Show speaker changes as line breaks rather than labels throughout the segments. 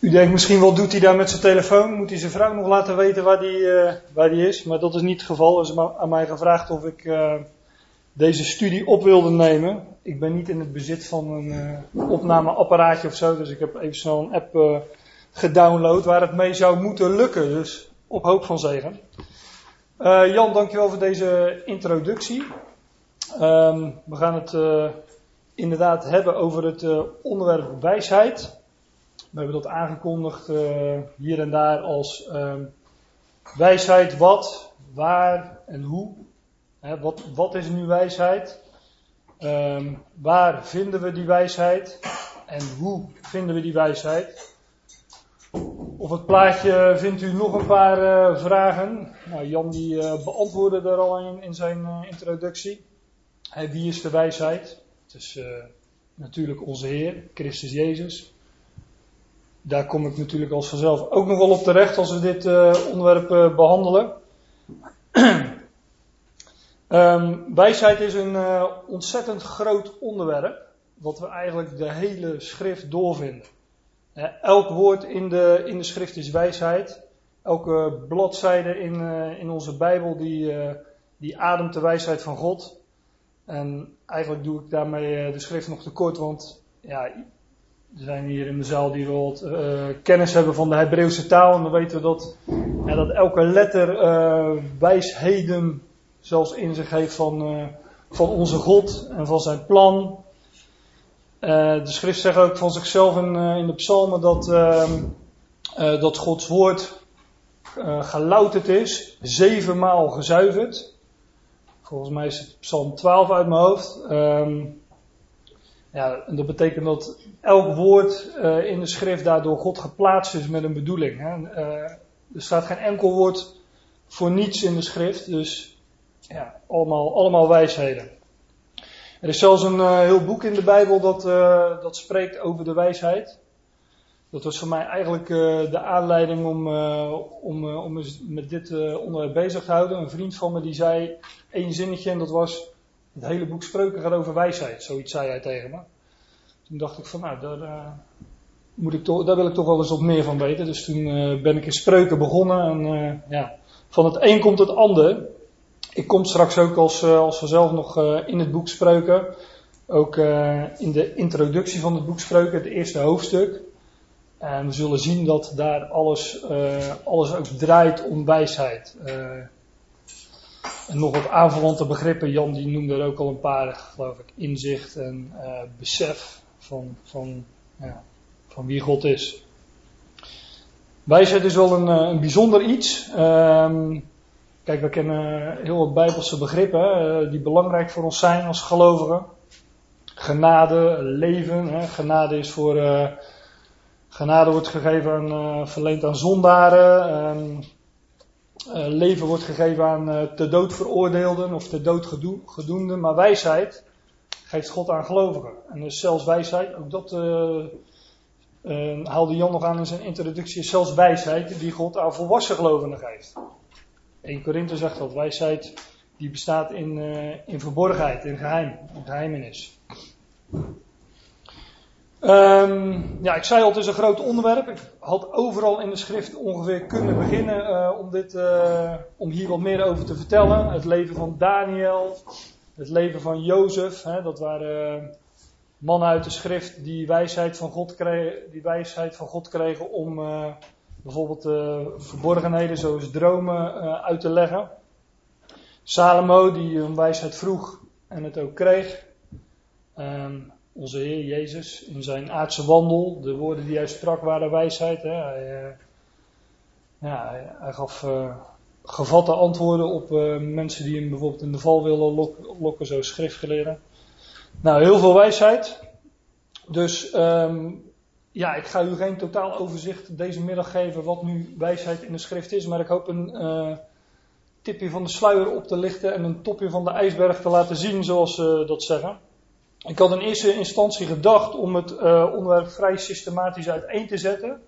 U denkt misschien wel, doet hij daar met zijn telefoon? Moet hij zijn vrouw nog laten weten waar die, uh, waar die is? Maar dat is niet het geval. Er is aan mij gevraagd of ik uh, deze studie op wilde nemen. Ik ben niet in het bezit van een uh, opnameapparaatje of zo. Dus ik heb even snel een app gedownload waar het mee zou moeten lukken. Dus op hoop van zegen. Jan, dankjewel voor deze introductie. Um, we gaan het inderdaad hebben over het onderwerp wijsheid. We hebben dat aangekondigd uh, hier en daar als uh, wijsheid wat, waar en hoe. Hè, wat, wat is nu wijsheid? Um, waar vinden we die wijsheid? En hoe vinden we die wijsheid? Op het plaatje vindt u nog een paar uh, vragen. Nou, Jan die uh, beantwoordde er al in, zijn introductie. Wie is de wijsheid? Het is natuurlijk onze Heer, Christus Jezus daar kom ik natuurlijk als vanzelf ook nog wel op terecht als we dit uh, onderwerp uh, behandelen. um, wijsheid is een uh, ontzettend groot onderwerp, wat we eigenlijk de hele schrift doorvinden. elk woord in de, in de schrift is wijsheid. Elke bladzijde in, in onze Bijbel die, die ademt de wijsheid van God. En eigenlijk doe ik daarmee de schrift nog tekort, want ja, er zijn hier in de zaal die wat uh, kennis hebben van de Hebreeuwse taal. En dan weten we dat, ja, dat elke letter uh, wijsheden zelfs in zich heeft van, uh, van onze God en van zijn plan. de schrift zegt ook van zichzelf in, de psalmen dat, ehm, dat Gods woord gelouterd is, zevenmaal gezuiverd. Volgens mij is het psalm 12 uit mijn hoofd. Um, ja, en dat betekent dat elk woord uh, in de schrift daardoor God geplaatst is met een bedoeling. Hè. Uh, er staat geen enkel woord voor niets in de schrift, dus ja, allemaal, allemaal wijsheden. Er is zelfs een uh, heel boek in de Bijbel dat, dat spreekt over de wijsheid. Dat was voor mij eigenlijk de aanleiding om, om, om met dit onderwerp bezig te houden. Een vriend van me die zei één zinnetje en dat was het hele boek Spreuken gaat over wijsheid. Zoiets zei hij tegen me. Toen dacht ik van nou, daar, uh, moet ik toch, daar wil ik toch wel eens wat meer van weten. Dus toen uh, ben ik in Spreuken begonnen. En uh, ja, van het een komt het ander. Ik kom straks ook als, als vanzelf nog in het boek Spreuken. Ook in de introductie van het boek Spreuken, het eerste hoofdstuk. En we zullen zien dat daar alles, alles ook draait om wijsheid. En nog wat aanverwante begrippen, Jan die noemde er ook al een paar, geloof ik, inzicht en uh, besef van, van, ja, van wie God is. Wijsheid is wel een, eh, een bijzonder iets. Um, kijk, we kennen heel wat bijbelse begrippen uh, die belangrijk voor ons zijn als gelovigen. Genade, leven. Hè. Genade is voor. Genade wordt gegeven aan, verleend aan zondaren. Um, uh, leven wordt gegeven aan te dood veroordeelden of te dood gedoemden, maar wijsheid geeft God aan gelovigen. En dus zelfs wijsheid, ook dat uh, haalde Jan nog aan in zijn introductie, zelfs wijsheid die God aan volwassen gelovigen geeft. 1 Korinthe zegt dat, wijsheid die bestaat in, in verborgenheid, in geheim, in geheimenis. Um, ja, ik zei al, het is een groot onderwerp. Ik had overal in de schrift ongeveer kunnen beginnen uh, om, dit, uh, om hier wat meer over te vertellen. Het leven van Daniel, het leven van Jozef. Hè, dat waren mannen uit de schrift die wijsheid van God kregen, die wijsheid van God kregen om uh, bijvoorbeeld verborgenheden zoals dromen uit te leggen. Salomo die een wijsheid vroeg en het ook kreeg. Um, onze Heer Jezus in zijn aardse wandel. De woorden die hij sprak waren wijsheid. Hè. Hij, ja, hij, gaf uh, gevatte antwoorden op uh, mensen die hem bijvoorbeeld in de val willen lokken, lokken zo schriftgeleerden. Nou, heel veel wijsheid. Dus um, ja, ik ga u geen totaal overzicht deze middag geven wat nu wijsheid in de schrift is. Maar ik hoop een tipje van de sluier op te lichten en een topje van de ijsberg te laten zien, zoals ze dat zeggen. Ik had in eerste instantie gedacht om het uh, onderwerp vrij systematisch uiteen te zetten.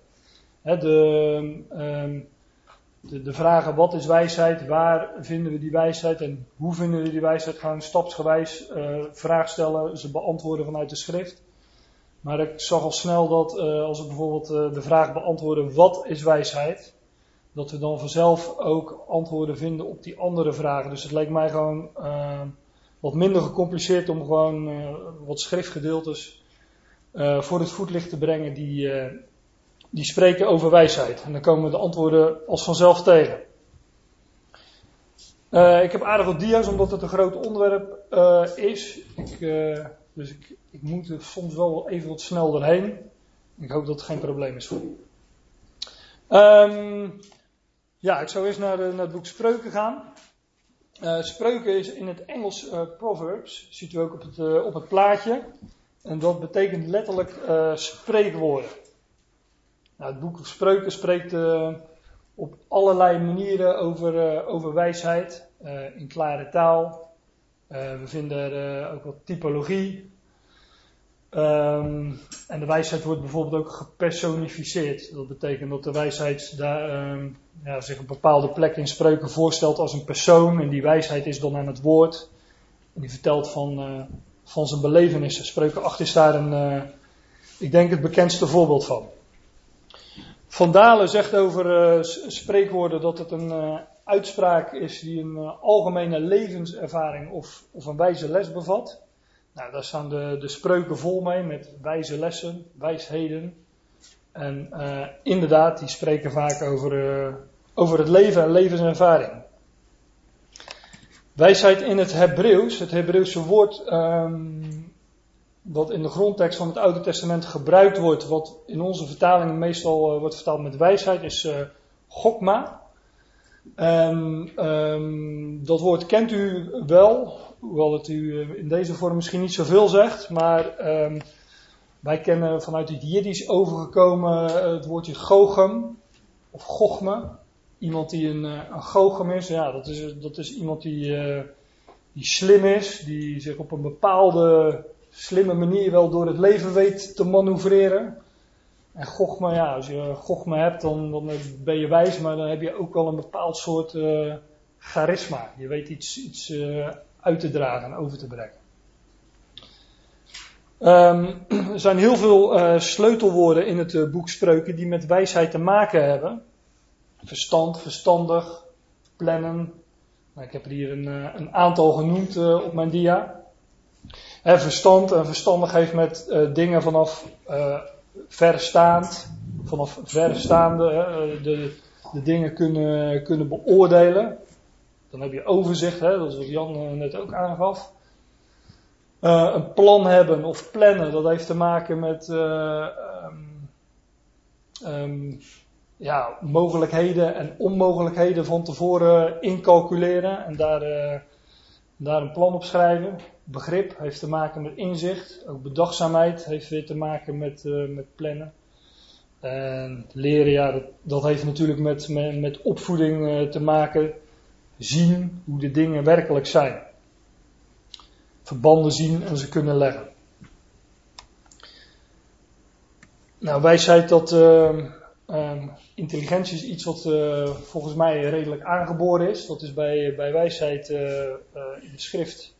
De, um, de, de, vragen wat is wijsheid, waar vinden we die wijsheid en hoe vinden we die wijsheid, gaan stapsgewijs uh, vraag stellen, ze beantwoorden vanuit de schrift. Maar ik zag al snel dat als we bijvoorbeeld de vraag beantwoorden: wat is wijsheid? Dat we dan vanzelf ook antwoorden vinden op die andere vragen. Dus het leek mij gewoon wat minder gecompliceerd om gewoon wat schriftgedeeltes voor het voetlicht te brengen die, die spreken over wijsheid. En dan komen de antwoorden als vanzelf tegen. Ik heb aardig wat dia's omdat het een groot onderwerp is. Dus ik, ik, moet er soms wel even wat snel doorheen. Ik hoop dat het geen probleem is voor u. Um, ja, ik zou eerst naar, naar het boek Spreuken gaan. Spreuken is in het Engels Proverbs. Ziet u ook op het, op het plaatje. En dat betekent letterlijk spreekwoorden. Nou, het boek Spreuken spreekt uh, op allerlei manieren over, uh, over wijsheid, uh, in klare taal. we vinden er ook wat typologie. Um, en de wijsheid wordt bijvoorbeeld ook gepersonificeerd. Dat betekent dat de wijsheid daar, um, ja, zich een bepaalde plek in spreuken voorstelt als een persoon. En die wijsheid is dan aan het woord. En die vertelt van, van zijn belevenissen. Spreuken 8 is daar een, ik denk het bekendste voorbeeld van. Van Dalen zegt over uh, spreekwoorden dat het een uitspraak is die een algemene levenservaring of, of, een wijze les bevat. Nou, daar staan de, de spreuken vol mee met wijze lessen, wijsheden. En inderdaad, die spreken vaak over, over het leven en levenservaring. Wijsheid in het Hebreeuws, het Hebreeuwse woord wat in de grondtekst van het Oude Testament gebruikt wordt, wat in onze vertalingen meestal uh, wordt vertaald met wijsheid, is gokma. En um, dat woord kent u wel, hoewel het u eh, in deze vorm misschien niet zoveel zegt, maar um, wij kennen vanuit het Jiddisch overgekomen het woordje gochem of gochme. Iemand die een, een gochem is, ja, dat is, dat is iemand die, die slim is, die zich op een bepaalde slimme manier wel door het leven weet te manoeuvreren. En Gochma, ja, als je Gochma hebt, dan, dan ben je wijs, maar dan heb je ook wel een bepaald soort charisma. Je weet iets, iets uit te dragen en over te brengen. Um, er zijn heel veel uh, sleutelwoorden in het boek Spreuken die met wijsheid te maken hebben. Verstand, verstandig, plannen. Nou, ik heb er hier een, een aantal genoemd op mijn dia. Verstand en verstandig heeft met dingen vanaf verstaand, vanaf verstaande, de, de dingen kunnen, kunnen beoordelen. Dan heb je overzicht, hè, dat is wat Jan net ook aangaf. een plan hebben of plannen, dat heeft te maken met um, um, ja, mogelijkheden en onmogelijkheden van tevoren incalculeren en daar, daar een plan op schrijven begrip heeft te maken met inzicht. Ook bedachtzaamheid heeft weer te maken met, met plannen. En leren, ja, dat, dat heeft natuurlijk met, met, met opvoeding te maken. Zien hoe de dingen werkelijk zijn. Verbanden zien en ze kunnen leggen. Nou, wijsheid dat uh, intelligentie is iets wat volgens mij redelijk aangeboren is. Dat is bij, bij wijsheid in de schrift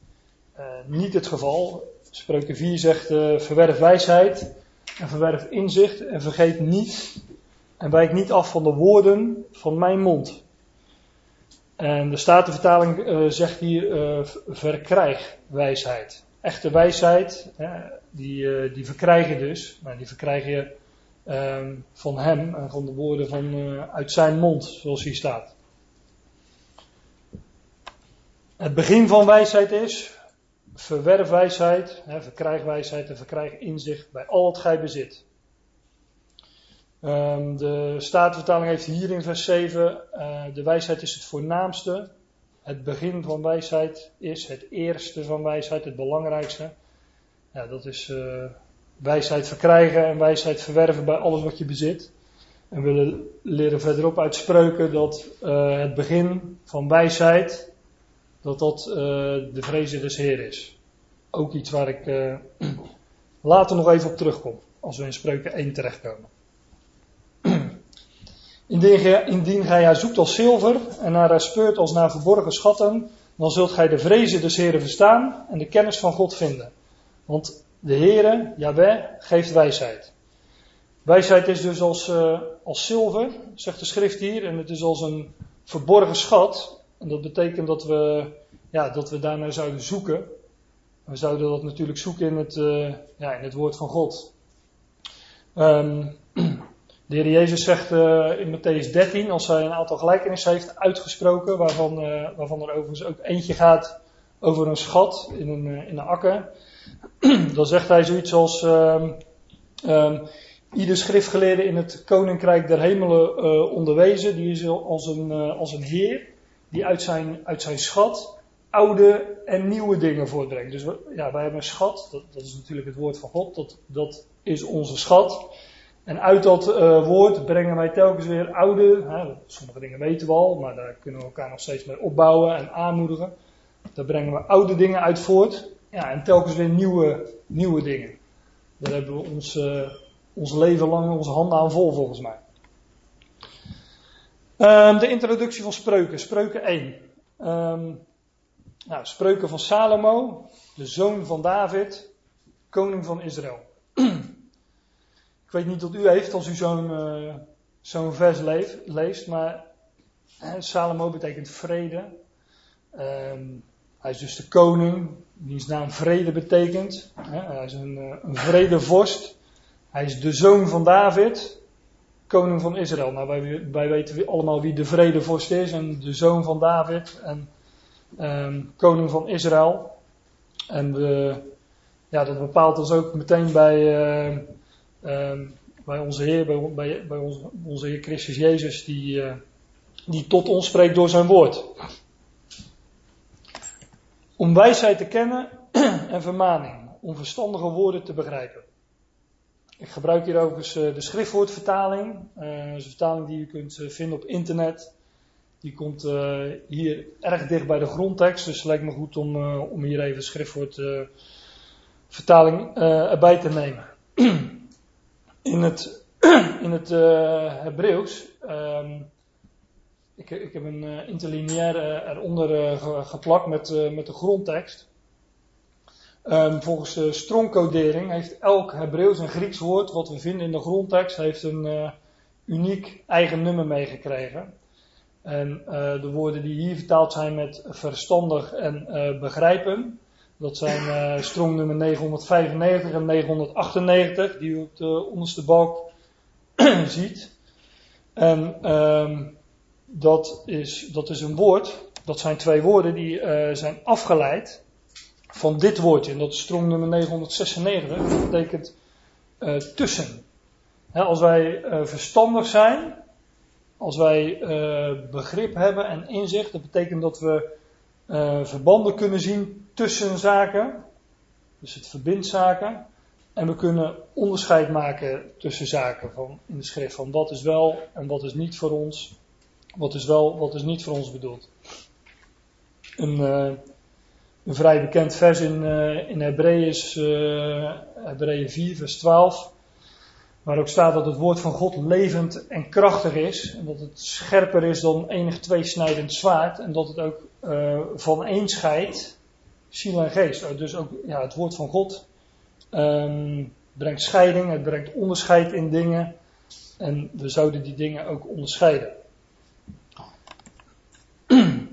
niet het geval. Spreuken 4 zegt: verwerf wijsheid en verwerf inzicht en vergeet niet en wijk niet af van de woorden van mijn mond. En de Statenvertaling uh, zegt hier: verkrijg wijsheid. Echte wijsheid, die, die verkrijg je dus, maar die verkrijg je ehm, van hem en van de woorden van, uit zijn mond, zoals hier staat. Het begin van wijsheid is verwerf wijsheid, hè, verkrijg wijsheid en verkrijg inzicht bij al wat gij bezit. Um, de Statenvertaling heeft hier in vers 7, uh, eh, de wijsheid is het voornaamste. Het begin van wijsheid is het eerste van wijsheid, het belangrijkste. Ja, dat is uh, wijsheid verkrijgen en wijsheid verwerven bij alles wat je bezit. En we leren verderop uit spreuken dat uh, het begin van wijsheid dat dat de vrezen des Heer is. Ook iets waar ik later nog even op terugkom, als we in Spreuken 1 terechtkomen. Indien, gij, indien haar zoekt als zilver en naar haar speurt als naar verborgen schatten, dan zult gij de vrezen des Heeren verstaan en de kennis van God vinden. Want De Heere, Yahweh, geeft wijsheid. Wijsheid is dus als, uh, als zilver, zegt de schrift hier, en het is als een verborgen schat. En dat betekent dat we, ja, dat we daarnaar zouden zoeken. We zouden dat natuurlijk zoeken in het, uh, ja, in het woord van God. Um, de Heer Jezus zegt uh, in Matthäus 13, als hij een aantal gelijkenissen heeft uitgesproken, waarvan, waarvan er overigens ook eentje gaat over een schat in een, in een akker. Dan zegt hij zoiets als, um, um, ieder schriftgeleerde in het koninkrijk der hemelen onderwezen, die is als een, als een heer die uit zijn, uit zijn schat oude en nieuwe dingen voortbrengt. Dus ja, wij hebben een schat, dat, dat, is natuurlijk het woord van God, dat, dat is onze schat. En uit dat uh, woord brengen wij telkens weer oude, hè, sommige dingen weten we al, maar daar kunnen we elkaar nog steeds mee opbouwen en aanmoedigen. Daar brengen we oude dingen uit voort. Ja, en telkens weer nieuwe, nieuwe dingen. Daar hebben we ons, uh, ons leven lang onze handen aan vol, volgens mij. Um, de introductie van spreuken, spreuken 1. Um, ehm, nou, spreuken van Salomo, de zoon van David, koning van Israël. Ik weet niet wat u heeft als u zo'n uh, zo'n vers leest, maar Salomo betekent vrede. Um, hij is dus de koning, wiens naam vrede betekent. Hij is een, eh, een vredevorst. Hij is de zoon van David, koning van Israël. Nou, wij, wij weten allemaal wie de vredevorst is en de zoon van David en um, koning van Israël. En we, ja, dat bepaalt ons ook meteen bij, uh, um, bij onze Heer, bij, bij, bij onze, onze Heer Christus Jezus, die, uh, die tot ons spreekt door zijn woord. Om wijsheid te kennen en vermaning, om verstandige woorden te begrijpen. Ik gebruik hier overigens eh, de schriftwoordvertaling. Uh, dat is een vertaling die u kunt eh, vinden op internet. Die komt hier erg dicht bij de grondtekst, dus het lijkt me goed om, om hier even schriftwoordvertaling erbij te nemen. In het, in het Hebreeuws um, ik, ik heb een uh, interlineair uh, eronder uh, geplakt met, met de grondtekst. Um, volgens de stroomcodering heeft elk Hebreeuws en Grieks woord wat we vinden in de grondtekst heeft een uniek eigen nummer meegekregen. En de woorden die hier vertaald zijn met verstandig en begrijpen, dat zijn stroomnummer 995 en 998, die u op de onderste balk ziet. En um, dat is, dat is een woord, dat zijn twee woorden die uh, zijn afgeleid van dit woordje. En dat is strong nummer 996. Dat betekent uh, tussen. als wij uh, verstandig zijn, als wij begrip hebben en inzicht, dat betekent dat we verbanden kunnen zien tussen zaken. Dus het verbindt zaken. En we kunnen onderscheid maken tussen zaken van, in de schrift. Van wat is wel en wat is niet voor ons. Wat is wel, wat is niet voor ons bedoeld. Een, uh, een vrij bekend vers in, uh, in Hebreeën is uh, Hebreeën 4, vers 12. Waar ook staat dat het woord van God levend en krachtig is. En dat het scherper is dan enig tweesnijdend zwaard. En dat het ook van een scheidt, ziel en geest. Dus ook ja, het woord van God um, brengt scheiding, het brengt onderscheid in dingen. En we zouden die dingen ook onderscheiden.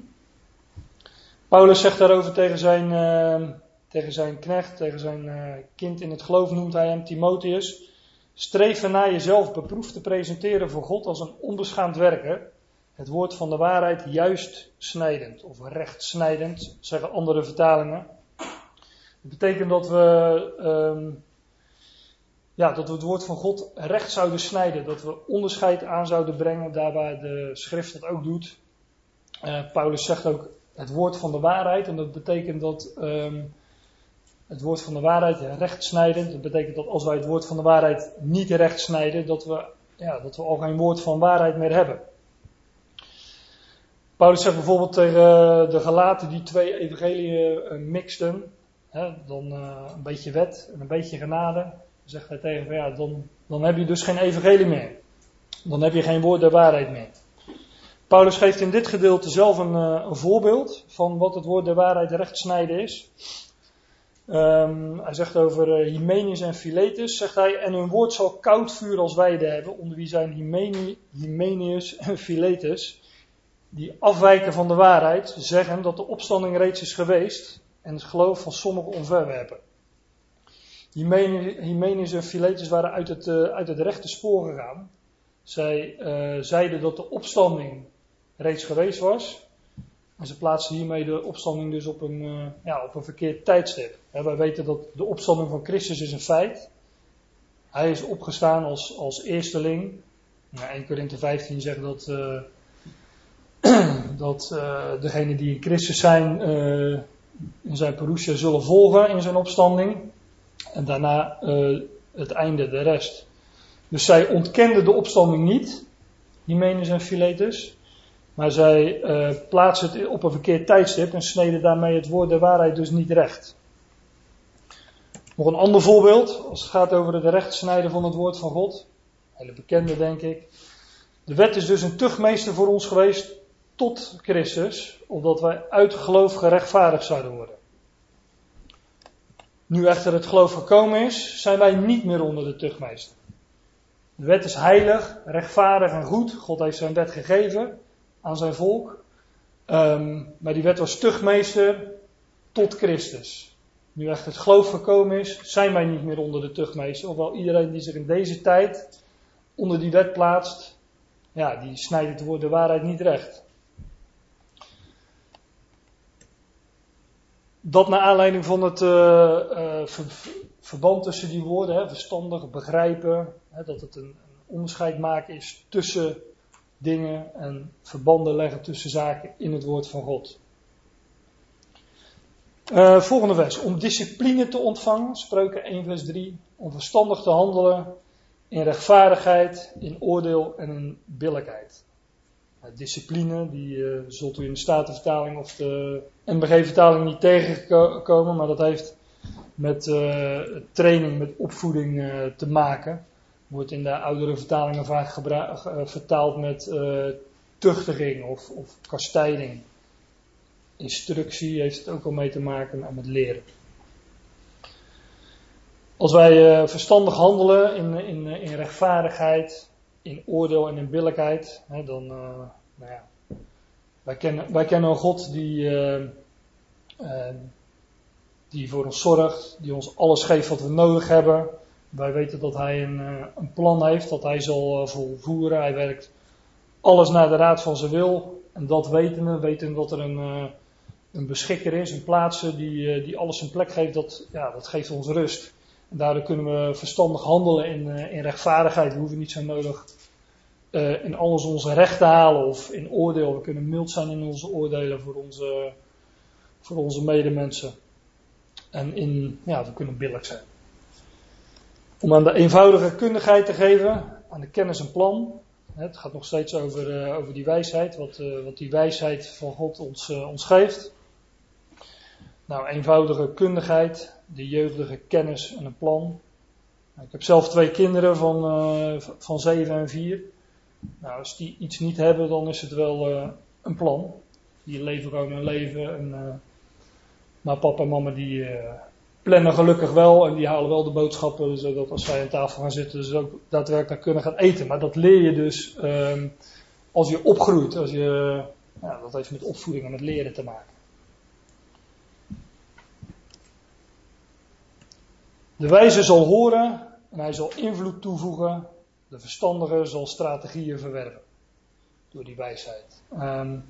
Paulus zegt daarover tegen zijn, uh, tegen zijn knecht, tegen zijn uh, kind in het geloof noemt hij hem Timotheus. Streef naar jezelf beproefd te presenteren voor God als een onbeschaamd werker. Het woord van de waarheid juist snijdend of recht snijdend, zeggen andere vertalingen. Dat betekent dat we, um, ja, dat we het woord van God recht zouden snijden. Dat we onderscheid aan zouden brengen, daar waar de schrift dat ook doet. Uh, Paulus zegt ook het woord van de waarheid. En dat betekent dat um, het woord van de waarheid recht snijden. Dat betekent dat als wij het woord van de waarheid niet recht snijden, dat we, ja, dat we al geen woord van waarheid meer hebben. Paulus zegt bijvoorbeeld tegen de gelaten die twee evangeliën uh, mixten. Hè, dan uh, een beetje wet en een beetje genade. Dan zegt hij tegen van ja, dan, dan heb je dus geen evangelie meer. Dan heb je geen woord der waarheid meer. Paulus geeft in dit gedeelte zelf een, een, voorbeeld van wat het woord der waarheid recht snijden is. Ehm, hij zegt over uh, Hymenius en Philetus, zegt hij, en hun woord zal koud vuur als weide hebben, onder wie zijn Hymeni, Hymenius en Philetus, die afwijken van de waarheid, zeggen dat de opstanding reeds is geweest en het geloof van sommigen onverwerpen. Hymenius en Philetus waren uit het, uh, uit het rechte spoor gegaan. Zij uh, zeiden dat de opstanding reeds geweest was. En ze plaatsen hiermee de opstanding dus op een, uh, ja, op een verkeerd tijdstip. He, wij weten dat de opstanding van Christus is een feit. Hij is opgestaan als, als eersteling. Nou, 1 Korinthe 15 zegt dat, dat uh, degenen die Christus zijn in zijn parousia zullen volgen in zijn opstanding. En daarna het einde, de rest. Dus zij ontkenden de opstanding niet, Hymenus en Philetus. Maar zij uh, plaatsen het op een verkeerd tijdstip en sneden daarmee het woord der waarheid dus niet recht. Nog een ander voorbeeld, als het gaat over het recht snijden van het woord van God. Hele bekende, denk ik. De wet is dus een tuchtmeester voor ons geweest tot Christus, opdat wij uit geloof gerechtvaardigd zouden worden. Nu echter het geloof gekomen is, zijn wij niet meer onder de tuchtmeester. De wet is heilig, rechtvaardig en goed. God heeft zijn wet gegeven aan zijn volk. Um, maar die wet was tuchtmeester tot Christus. Nu echt het geloof gekomen is, zijn wij niet meer onder de tuchtmeester. Hoewel iedereen die zich in deze tijd onder die wet plaatst, ja, die snijdt het woord de waarheid niet recht. Dat naar aanleiding van het uh, uh, verband tussen die woorden, hè, verstandig, begrijpen, hè, dat het een, onderscheid maken is tussen dingen en verbanden leggen tussen zaken in het woord van God. Uh, volgende vers. Om discipline te ontvangen, spreuken 1 vers 3. Om verstandig te handelen in rechtvaardigheid, in oordeel en in billijkheid. Discipline, die uh, zult u in de Statenvertaling of de NBG-vertaling niet tegenkomen, maar dat heeft met uh, training, met opvoeding te maken. Wordt in de oudere vertalingen vaak vertaald met tuchtiging of, of kastijding. Instructie heeft het ook al mee te maken met leren. Als wij verstandig handelen in, in, in rechtvaardigheid, in oordeel en in billijkheid, hè, dan, nou ja, wij kennen, wij kennen een God die, die voor ons zorgt, die ons alles geeft wat we nodig hebben. Wij weten dat Hij een, eh, een plan heeft, dat Hij zal eh, volvoeren. Hij werkt alles naar de raad van zijn wil. En dat weten we. weten dat er een, eh, een beschikker is, een plaatser die, die alles zijn plek geeft. Dat, ja, dat geeft ons rust. Daardoor kunnen we verstandig handelen in, in rechtvaardigheid. We hoeven niet zo nodig in alles onze recht te halen of in oordeel. We kunnen mild zijn in onze oordelen voor onze, voor onze medemensen. En in, ja, we kunnen billig zijn. Om aan de eenvoudige kundigheid te geven, aan de kennis en plan. Het gaat nog steeds over, uh, over die wijsheid, wat, uh, wat die wijsheid van God ons, uh, ons geeft. Nou, eenvoudige kundigheid, de jeugdige kennis en een plan. Nou, ik heb zelf twee kinderen van, van 7 en 4. Nou, als die iets niet hebben, dan is het wel een plan. Die leven gewoon een leven en maar papa en mama die uh, plannen gelukkig wel en die halen wel de boodschappen, zodat als zij aan tafel gaan zitten, ze ook daadwerkelijk kunnen gaan eten. Maar dat leer je dus um, als je opgroeit. Als je, dat heeft met opvoeding en met leren te maken. De wijze zal horen en hij zal invloed toevoegen. De verstandige zal strategieën verwerven. Door die wijsheid. Um,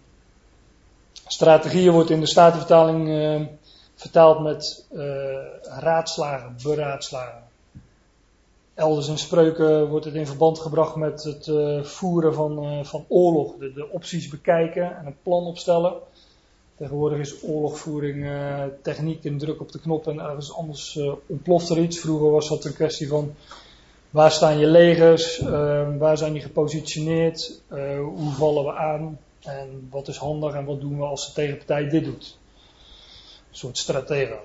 strategieën wordt in de Statenvertaling uh, vertaald met uh, raadslagen, beraadslagen. Elders in spreuken wordt het in verband gebracht met het uh, voeren van, uh, van oorlog. De, de, opties bekijken en een plan opstellen. Tegenwoordig is oorlogvoering techniek en druk op de knop en ergens anders ontploft er iets. Vroeger was dat een kwestie van waar staan je legers, waar zijn die gepositioneerd, hoe vallen we aan en wat is handig en wat doen we als de tegenpartij dit doet. Een soort stratego.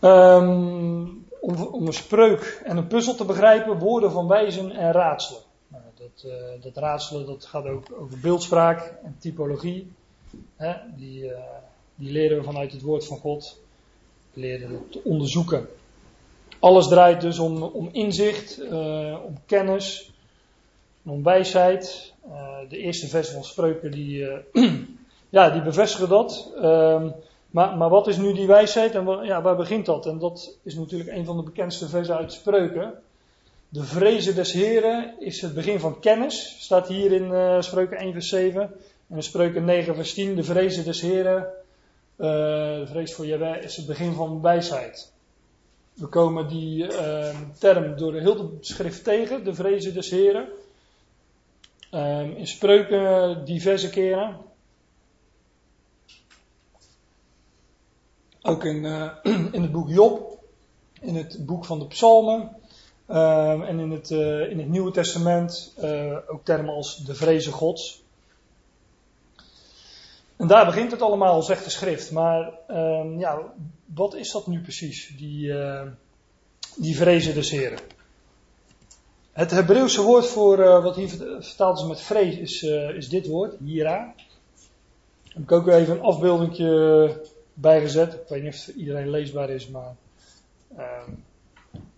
Um, om, een spreuk en een puzzel te begrijpen, woorden van wijzen en raadselen. Nou, dat, uh, dat, raadselen dat gaat ook over beeldspraak en typologie. Die, uh, die leren we vanuit het woord van God. leren te onderzoeken. Alles draait dus om, om inzicht, uh, om kennis, om wijsheid. Uh, de eerste vers van Spreuken die, ja, die bevestigen dat. Um, maar, maar wat is nu die wijsheid en waar, ja, waar begint dat? En dat is natuurlijk een van de bekendste versen uit Spreuken. De vrezen des Heren is het begin van kennis, staat hier in Spreuken 1 vers 7. En in Spreuken 9 vers 10, de vrezen des Heren, uh, de vrees voor Jaweh, is het begin van wijsheid. We komen die uh, term door de hele schrift tegen, de vrezen des Heren. Um, in Spreuken diverse keren. Ook in, uh, in het boek Job, in het boek van de Psalmen. Um, en in het, uh, in het Nieuwe Testament ook termen als de vrezen Gods. En daar begint het allemaal, zegt de schrift. Maar um, ja, wat is dat nu precies, die, uh, die vrezen des Heren? Het Hebreeuwse woord voor uh, wat hier vertaald is met vrees is, uh, is dit woord, hira. Heb ik ook even een afbeeldingje bijgezet. Ik weet niet of iedereen leesbaar is, maar ehm,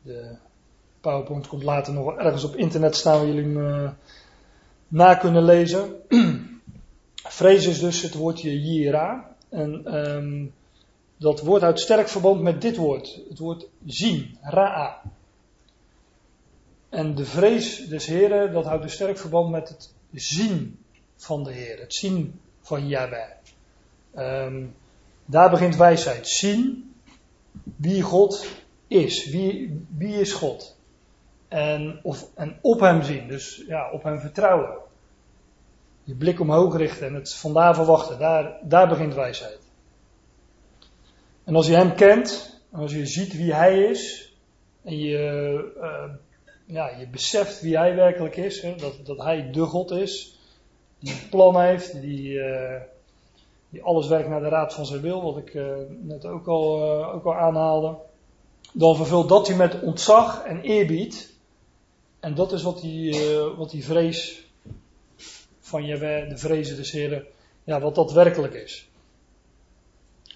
de PowerPoint komt later nog ergens op internet staan waar jullie hem na kunnen lezen. Vrees is dus het woordje jira. En um, dat woord houdt sterk verband met dit woord. Het woord zien, ra'a. En de vrees des Heren, dat houdt dus sterk verband met het zien van de Heer. Het zien van Yahweh. Um, daar begint wijsheid. Zien wie God is. Wie, wie is God? En, of, en op hem zien. Dus ja, op hem vertrouwen. Je blik omhoog richten en het vandaar verwachten. Daar, daar begint wijsheid. En als je hem kent, als je ziet wie hij is, en je, uh, ja, je beseft wie hij werkelijk is, hè, dat, dat hij de God is, die een plan heeft, die, uh, die alles werkt naar de raad van zijn wil, wat ik uh, net ook al, ook al aanhaalde, dan vervult dat hij met ontzag en eerbied. En dat is wat die, wat die vrees van Jaweh, de vrezen des Heren, ja, wat dat werkelijk is.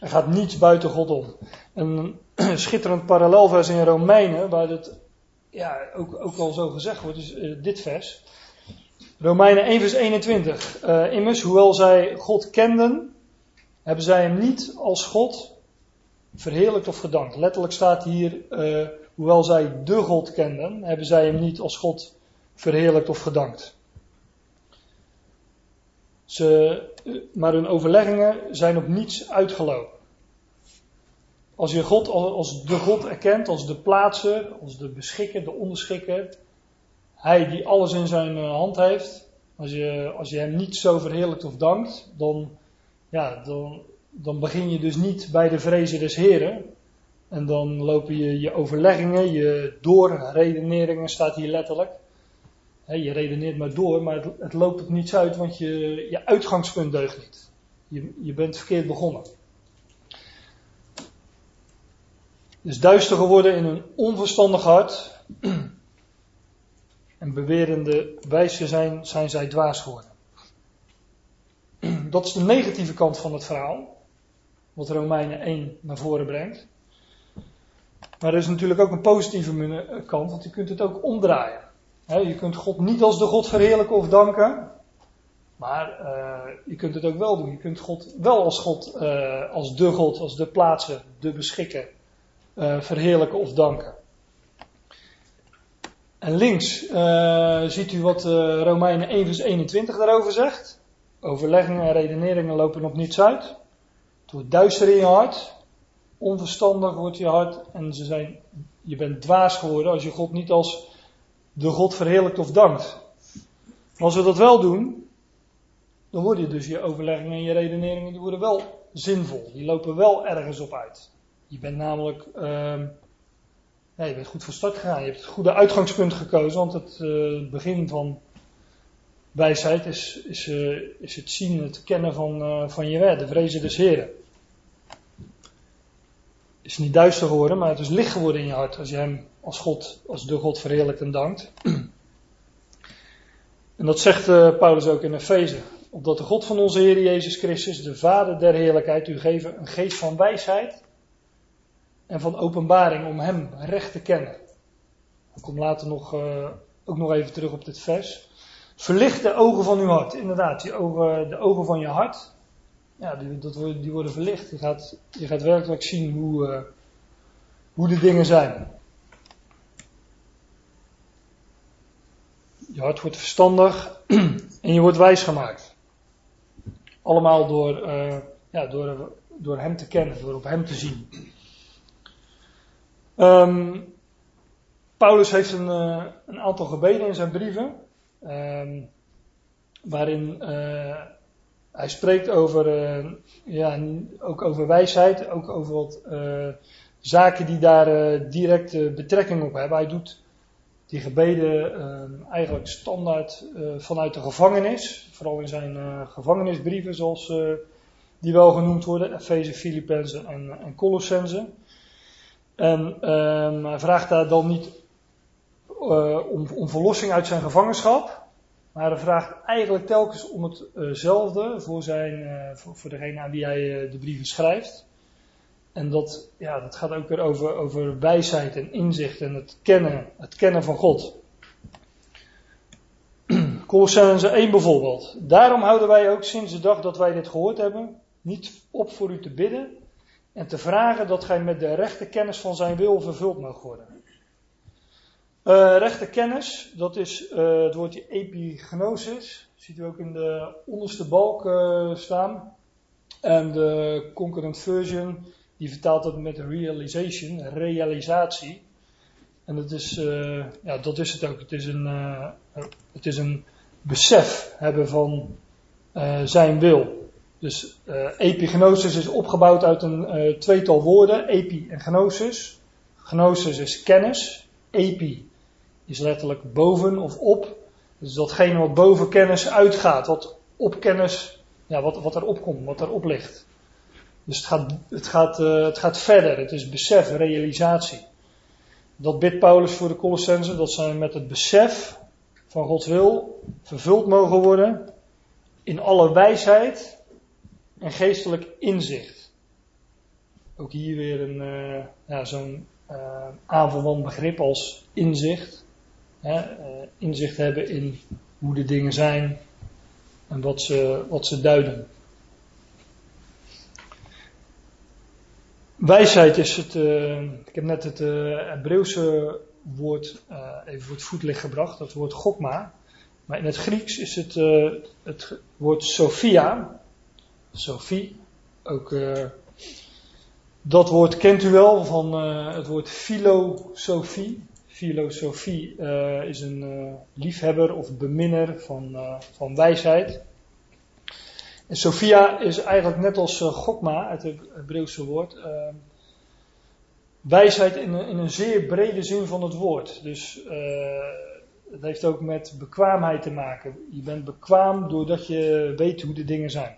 Er gaat niets buiten God om. Een schitterend parallelvers in Romeinen, waar het ja, ook, ook al zo gezegd wordt, is uh, dit vers. Romeinen 1 vers 21. Uh, immers, hoewel zij God kenden, hebben zij hem niet als God verheerlijkt of gedankt. Letterlijk staat hier, uh, hoewel zij de God kenden, hebben zij hem niet als God verheerlijkt of gedankt. Ze, maar hun overleggingen zijn op niets uitgelopen. Als je God als de God erkent, als de plaatser, als de beschikker, de onderschikker, hij die alles in zijn eh, hand heeft, als je, als je hem niet zo verheerlijkt of dankt, dan, ja, dan, dan begin je dus niet bij de vrezen des Heren. En dan lopen je, je overleggingen, je doorredeneringen, staat hier letterlijk, je redeneert maar door, maar het, het loopt op niets uit, want je, je uitgangspunt deugt niet. Je, je bent verkeerd begonnen. Dus duister geworden in een onverstandig hart. En bewerende wijze zijn, zijn zij dwaas geworden. Dat is de negatieve kant van het verhaal. Wat Romeinen 1 naar voren brengt. Maar er is natuurlijk ook een positieve kant, want je kunt het ook omdraaien je kunt God niet als de God verheerlijken of danken. Maar uh, je kunt het ook wel doen. Je kunt God wel als God, uh, als de God, als de plaatser, de beschikker, uh, verheerlijken of danken. En links ziet u wat Romeinen 1 vers 21 daarover zegt. Overleggingen en redeneringen lopen op niets uit. Het wordt duister in je hart. Onverstandig wordt je hart. En ze zijn, je bent dwaas geworden als je God niet als de God verheerlijkt of dankt. Als we dat wel doen, dan worden dus je overleggingen en je redeneringen die worden wel zinvol. Die lopen wel ergens op uit. Je bent namelijk, ja, je bent goed van start gegaan. Je hebt het goede uitgangspunt gekozen, want het uh, begin van wijsheid is, is, uh, is het zien, het kennen van, uh, van je wet, de vrezen des Heren. Is niet duister geworden, maar het is licht geworden in je hart als je hem als God, als de God verheerlijkt en dankt. En dat zegt uh, Paulus ook in Efeze. Opdat de God van onze Heer Jezus Christus, de Vader der heerlijkheid, u geven een geest van wijsheid en van openbaring om Hem recht te kennen. Ik kom later nog, uh, ook nog even terug op dit vers. Verlicht de ogen van uw hart. Inderdaad, ogen, de ogen van je hart. Ja, die, dat, die worden verlicht. Je gaat, je gaat werkelijk zien hoe, uh, hoe de dingen zijn. Je hart wordt verstandig en je wordt wijs gemaakt. Allemaal door, uh, ja, door, door Hem te kennen, door op Hem te zien. Um, Paulus heeft een, uh, een, aantal gebeden in zijn brieven, um, waarin hij spreekt over, ja, ook over wijsheid, ook over wat zaken die daar direct betrekking op hebben. Hij doet die gebeden uh, eigenlijk standaard uh, vanuit de gevangenis. Vooral in zijn uh, gevangenisbrieven, zoals uh, die wel genoemd worden: Efeze, Filippenzen en, en Colossense. En ehm, hij vraagt daar dan niet om, om, verlossing uit zijn gevangenschap. Maar hij vraagt eigenlijk telkens om hetzelfde voor, zijn, voor, voor degene aan wie hij de brieven schrijft. En dat, ja, dat gaat ook weer over, over wijsheid en inzicht en het kennen, het kennen van God. Colossense 1 bijvoorbeeld. Daarom houden wij ook sinds de dag dat wij dit gehoord hebben, niet op voor u te bidden en te vragen dat gij met de rechte kennis van zijn wil vervuld mag worden. Uh, rechte kennis, dat is uh, het woordje epignosis. Ziet u ook in de onderste balk uh, staan. En de concurrent version die vertaalt dat met realization, realisatie. En dat is, ja, dat is het ook. Het is een, het is een besef hebben van zijn wil. Dus epignosis is opgebouwd uit een tweetal woorden, epi en gnosis. Gnosis is kennis, epi is letterlijk boven of op. Dus datgene wat boven kennis uitgaat, wat op kennis, ja, wat, wat erop komt, wat erop ligt. Dus het gaat, het, gaat, uh, het gaat verder. Het is besef, realisatie. Dat bidt Paulus voor de Colossensen, dat zij met het besef van Gods wil vervuld mogen worden in alle wijsheid en geestelijk inzicht. Ook hier weer een, uh, ja, zo'n uh, begrip als inzicht. Hè, inzicht hebben in hoe de dingen zijn en wat ze, wat ze duiden. Wijsheid is het, uh, ik heb net het uh, Hebreeuwse woord even voor het voetlicht gebracht, dat woord gokma. Maar in het Grieks is het het woord Sophia, Sophie, ook dat woord kent u wel van het woord filosofie. Filosofie is een liefhebber of beminner van, van wijsheid. En Sophia is eigenlijk net als uh, Gokma, uit het Hebreeuwse woord, uh, wijsheid in in een, zeer brede zin van het woord. Dus uh, het heeft ook met bekwaamheid te maken. Je bent bekwaam doordat je weet hoe de dingen zijn.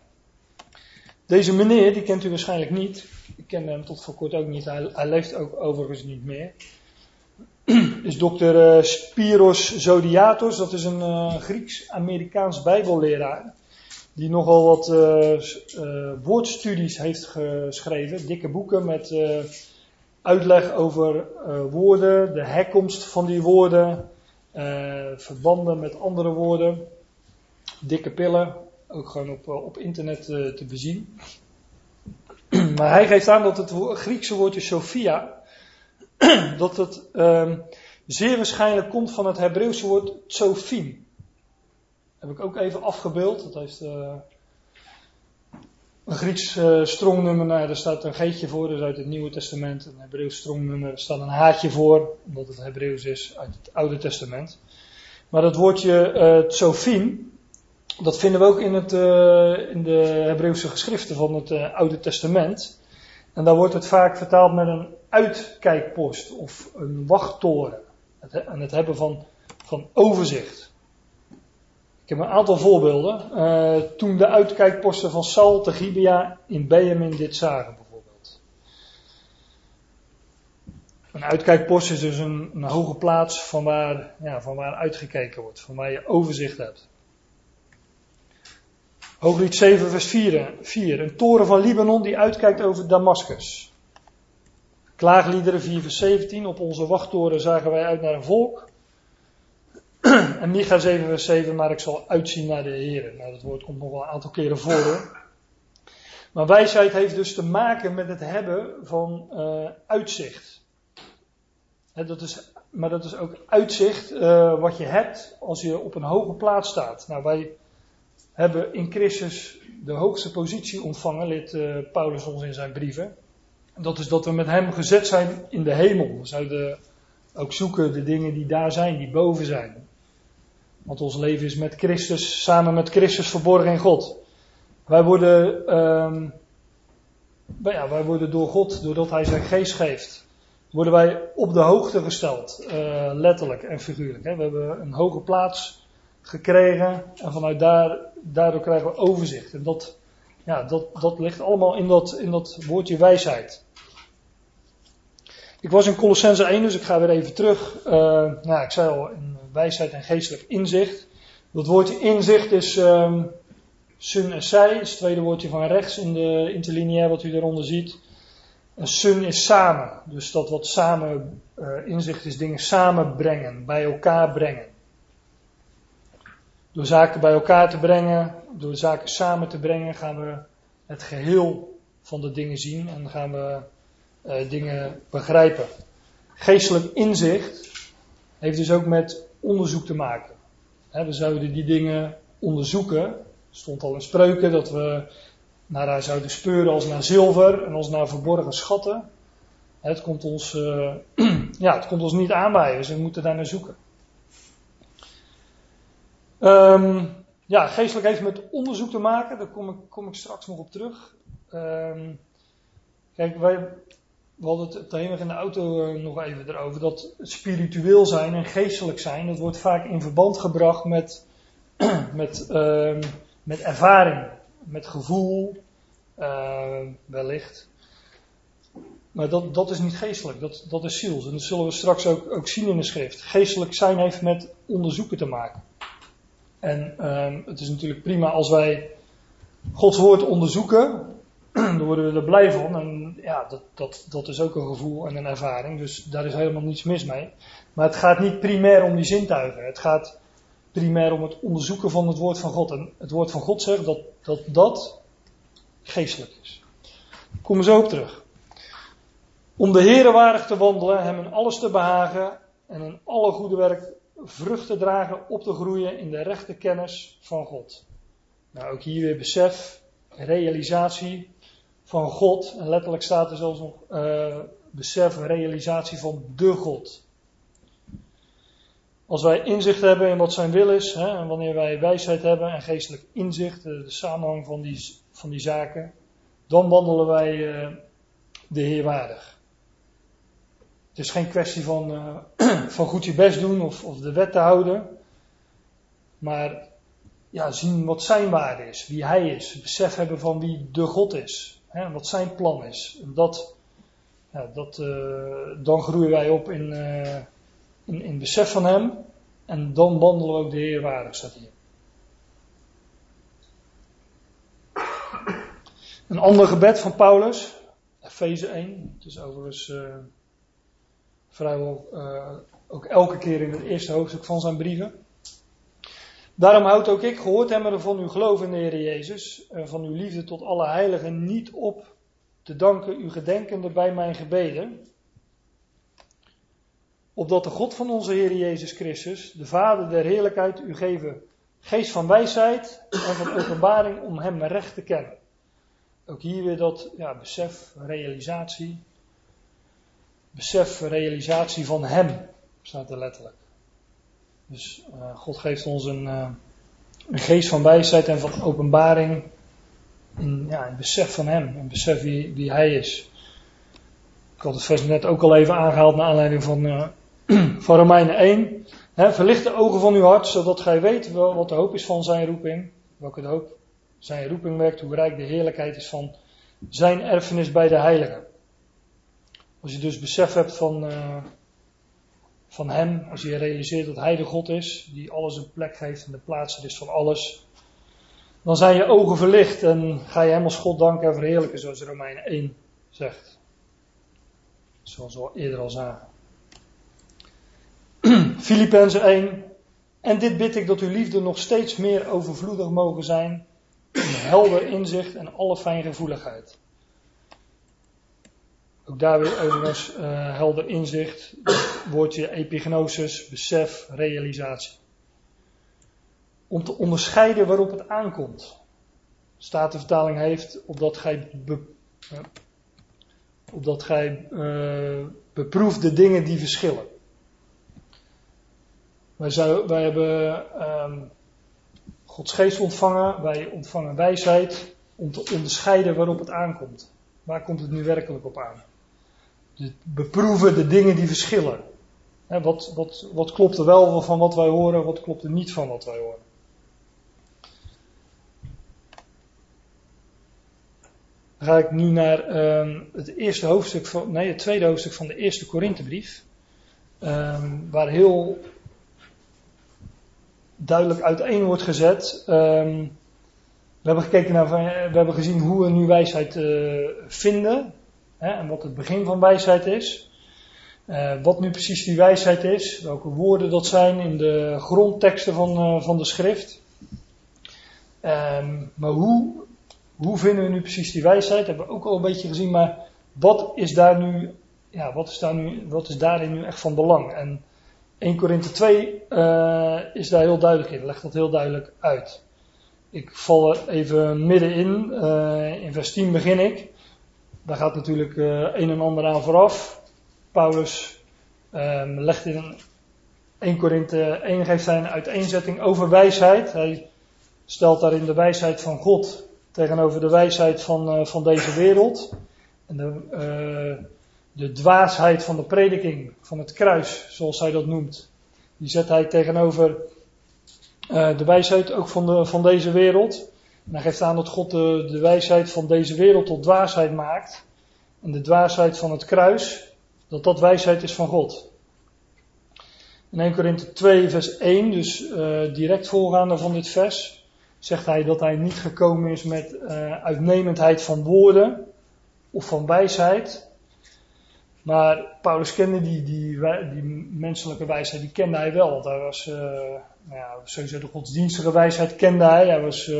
Deze meneer, die kent u waarschijnlijk niet. Ik ken hem tot voor kort ook niet. Hij, hij leeft ook overigens niet meer. Is dokter Spiros Zodiatos. Dat is een Grieks-Amerikaans bijbelleraar die nogal wat uh, woordstudies heeft geschreven, dikke boeken met uitleg over woorden, de herkomst van die woorden, verbanden met andere woorden, dikke pillen, ook gewoon op, op internet te bezien. maar hij geeft aan dat het Griekse woordje Sophia, dat het ehm, zeer waarschijnlijk komt van het Hebreeuwse woord tsofim. Heb ik ook even afgebeeld. Dat heeft uh, een Grieks uh, strongnummer. Nou daar staat een geetje voor, dus uit het Nieuwe Testament. Een Hebreeuws strongnummer. Er staat een haatje voor, omdat het Hebreeuws is uit het Oude Testament. Maar dat woordje uh, dat vinden we ook in, het, in de Hebreeuwse geschriften van het Oude Testament. En daar wordt het vaak vertaald met een uitkijkpost of een wachttoren. En het hebben van, van overzicht. Ik heb een aantal voorbeelden. Uh, toen de uitkijkposten van Saul te Gibea in Benjamin dit zagen bijvoorbeeld. Een uitkijkpost is dus een, een hoge plaats van waar, ja, van waar uitgekeken wordt, van waar je overzicht hebt. Hooglied 7 vers 4, 4. Een toren van Libanon die uitkijkt over Damascus. Klaagliederen 4 vers 17. Op onze wachttoren zagen wij uit naar een volk. en Micha 7 vers 7. Maar ik zal uitzien naar de Heer. Nou, dat woord komt nog wel een aantal keren voor. Maar wijsheid heeft dus te maken met het hebben van uh, uitzicht. dat is, maar dat is ook uitzicht uh, wat je hebt als je op een hoge plaats staat. Nou, wij hebben in Christus de hoogste positie ontvangen, leert uh, Paulus ons in zijn brieven. En dat is dat we met hem gezet zijn in de hemel. We zouden ook zoeken de dingen die daar zijn, die boven zijn. Want ons leven is met Christus, samen met Christus verborgen in God. Wij worden, um, ja, wij worden door God, doordat Hij zijn geest geeft, worden wij op de hoogte gesteld. Uh, letterlijk en figuurlijk. Hè. We hebben een hoge plaats gekregen en vanuit daar, daardoor krijgen we overzicht. En dat, ja, dat, dat ligt allemaal in dat, in dat woordje wijsheid. Ik was in Colossense 1, dus ik ga weer even terug. Uh, nou, ik zei al, in wijsheid en geestelijk inzicht. Dat woordje inzicht is um, sun en zij, is het tweede woordje van rechts in de interlineair wat u daaronder ziet. Sun is samen, dus dat wat samen uh, inzicht is, dingen samenbrengen, bij elkaar brengen. Door zaken bij elkaar te brengen, door zaken samen te brengen, gaan we het geheel van de dingen zien en gaan we uh, dingen begrijpen. Geestelijk inzicht heeft dus ook met onderzoek te maken. we zouden die dingen onderzoeken. Er stond al in spreuken dat we naar haar zouden speuren als naar zilver en als naar verborgen schatten. Het komt ons, uh, ja, het komt ons niet aanbij, dus we moeten daar naar zoeken. Um, ja, geestelijk heeft met onderzoek te maken, daar kom ik, kom ik straks nog op terug. Um, kijk, wij, we hadden het thema in de auto eh, nog even erover, dat spiritueel zijn en geestelijk zijn, dat wordt vaak in verband gebracht met, met, uh, met ervaring, met gevoel, wellicht. Maar dat, dat is niet geestelijk, dat, dat is ziels. En dat zullen we straks ook, ook zien in de schrift. Geestelijk zijn heeft met onderzoeken te maken. En uh, het is natuurlijk prima als wij Gods woord onderzoeken, dan worden we er blij van. En ja, dat, dat, dat is ook een gevoel en een ervaring. Dus daar is helemaal niets mis mee. Maar het gaat niet primair om die zintuigen. Het gaat primair om het onderzoeken van het woord van God. En het woord van God zegt dat dat, dat geestelijk is. Kom er zo op terug. Om de Heere waardig te wandelen, hem in alles te behagen en in alle goede werk vrucht te dragen, op te groeien in de rechte kennis van God. Nou, ook hier weer besef, realisatie van God. En letterlijk staat er zelfs nog uh, besef, realisatie van de God. Als wij inzicht hebben in wat zijn wil is, hè, en wanneer wij wijsheid hebben en geestelijk inzicht, de, de samenhang van die, van die zaken, dan wandelen wij uh, de Heer waardig. Het is geen kwestie van, uh, van goed je best doen of, of de wet te houden, maar ja, zien wat zijn waarde is, wie hij is, besef hebben van wie de God is. Hè, wat zijn plan is. En dat, dat, uh, dan groeien wij op in, uh, in, in besef van Hem. En dan wandelen we ook de Heer waardig, hier. Een ander gebed van Paulus, Efeze 1. Het is overigens vrijwel ook elke keer in het eerste hoofdstuk van zijn brieven. Daarom houd ook ik, gehoord hebben van uw geloof in de Heer Jezus en van uw liefde tot alle heiligen, niet op te danken u gedenkende bij mijn gebeden. Opdat de God van onze Heer Jezus Christus, de Vader der heerlijkheid, u geven geest van wijsheid en van openbaring om hem recht te kennen. Ook hier weer dat ja, besef, realisatie. Besef, realisatie van hem, staat er letterlijk. Dus uh, God geeft ons een, uh, een, geest van wijsheid en van openbaring. In, ja, een besef van Hem, een besef wie, wie Hij is. Ik had het vers net ook al even aangehaald naar aanleiding van, uh, van Romeinen 1. He, verlicht de ogen van uw hart, zodat gij weet wat de hoop is van zijn roeping. Welke de hoop zijn roeping werkt, hoe rijk de heerlijkheid is van zijn erfenis bij de heiligen. Als je dus besef hebt van, van Hem, als je realiseert dat Hij de God is, die alles een plek geeft en de plaats is van alles, dan zijn je ogen verlicht en ga je Hem als God danken en verheerlijken, zoals Romeinen 1 zegt. Zoals we al eerder al zagen. Filippenzen 1. En dit bid ik dat uw liefde nog steeds meer overvloedig mogen zijn. In helder inzicht en alle fijngevoeligheid. Ook daar weer overigens uh, helder inzicht. Woordje epignosis, besef, realisatie. Om te onderscheiden waarop het aankomt. Statenvertaling heeft, opdat gij, be, uh, opdat gij uh, beproeft de dingen die verschillen. Wij, zou, wij hebben um, Gods geest ontvangen, wij ontvangen wijsheid om te onderscheiden waarop het aankomt. Waar komt het nu werkelijk op aan? Beproeven de dingen die verschillen. wat, wat, wat klopt er wel van wat wij horen, wat klopt er niet van wat wij horen. Dan ga ik nu naar um, het eerste hoofdstuk van, nee, het tweede hoofdstuk van de eerste Korinthebrief. Um, waar heel duidelijk uiteen wordt gezet. Um, we hebben gekeken naar, we hebben gezien hoe we nu wijsheid uh, vinden. En wat het begin van wijsheid is. Uh, wat nu precies die wijsheid is. Welke woorden dat zijn in de grondteksten van, uh, van de schrift. Um, maar hoe, hoe vinden we nu precies die wijsheid? Dat hebben we ook al een beetje gezien. Maar wat is daar nu, ja, wat is, daar nu, wat is daarin nu echt van belang? En 1 Korinthe 2 uh, is daar heel duidelijk in, legt dat heel duidelijk uit. Ik val er even middenin, in vers 10 begin ik. Daar gaat natuurlijk uh, een en ander aan vooraf. Paulus um, legt in 1 Korinthe 1 geeft hij een uiteenzetting over wijsheid. Hij stelt daarin de wijsheid van God tegenover de wijsheid van, van deze wereld. En de, de dwaasheid van de prediking van het kruis, zoals hij dat noemt, die zet hij tegenover de wijsheid ook van, de, van deze wereld. En geeft aan dat God de, de wijsheid van deze wereld tot dwaasheid maakt. En de dwaasheid van het kruis, dat dat wijsheid is van God. In 1 Korinthe 2 vers 1, dus uh, direct voorgaande van dit vers, zegt hij dat hij niet gekomen is met uh, uitnemendheid van woorden of van wijsheid, maar Paulus kende die, die, die menselijke wijsheid, die kende hij wel. Want hij was, uh, nou ja, sowieso de godsdienstige wijsheid kende hij. Hij was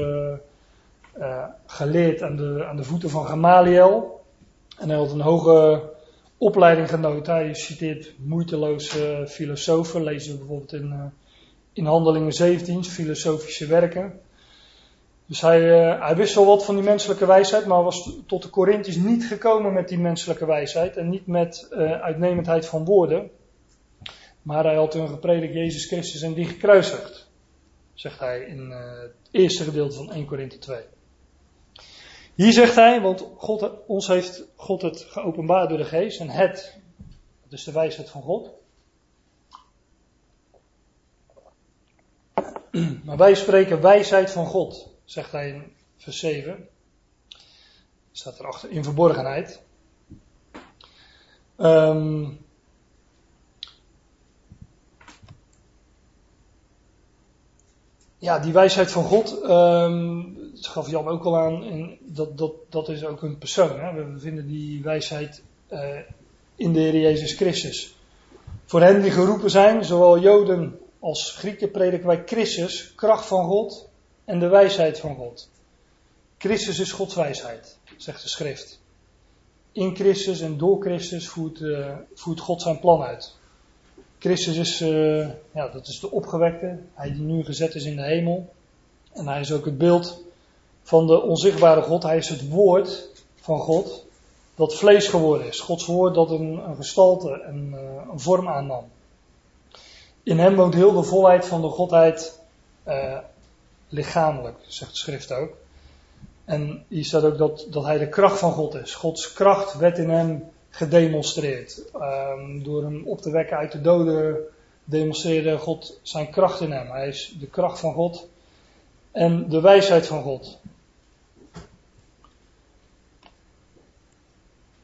uh, geleerd aan de, aan de voeten van Gamaliel. En hij had een hoge opleiding genoten. Hij citeert moeiteloos filosofen. Lezen we bijvoorbeeld in, in Handelingen 17, filosofische werken. Dus hij, uh, hij wist wel wat van die menselijke wijsheid, maar was tot de Corinthiërs niet gekomen met die menselijke wijsheid en niet met uitnemendheid van woorden. Maar hij had hun gepredikt Jezus Christus en die gekruisigd, zegt hij in het eerste gedeelte van 1 Korinthe 2. Hier zegt hij, want God, ons heeft God het geopenbaard door de geest en het, is de wijsheid van God. Maar wij spreken wijsheid van God zegt hij in vers 7. Staat erachter in verborgenheid. Um, ja, die wijsheid van God, um, dat gaf Jan ook al aan, en dat, dat, dat is ook een persoon. Hè? We vinden die wijsheid uh, in de Heer Jezus Christus. Voor hen die geroepen zijn, zowel Joden als Grieken, prediken wij Christus, kracht van God en de wijsheid van God. Christus is Gods wijsheid, zegt de schrift. In Christus en door Christus voert, uh, voert God zijn plan uit. Christus is, uh, ja, dat is de opgewekte, hij die nu gezet is in de hemel. En hij is ook het beeld van de onzichtbare God. Hij is het woord van God dat vlees geworden is. Gods woord dat een, een gestalte en uh, een vorm aannam. In hem woont heel de volheid van de Godheid uh, lichamelijk, zegt de schrift ook. En hier staat ook dat, dat hij de kracht van God is. Gods kracht werd in hem gedemonstreerd. Um, door hem op te wekken uit de doden demonstreerde God zijn kracht in hem. Hij is de kracht van God en de wijsheid van God.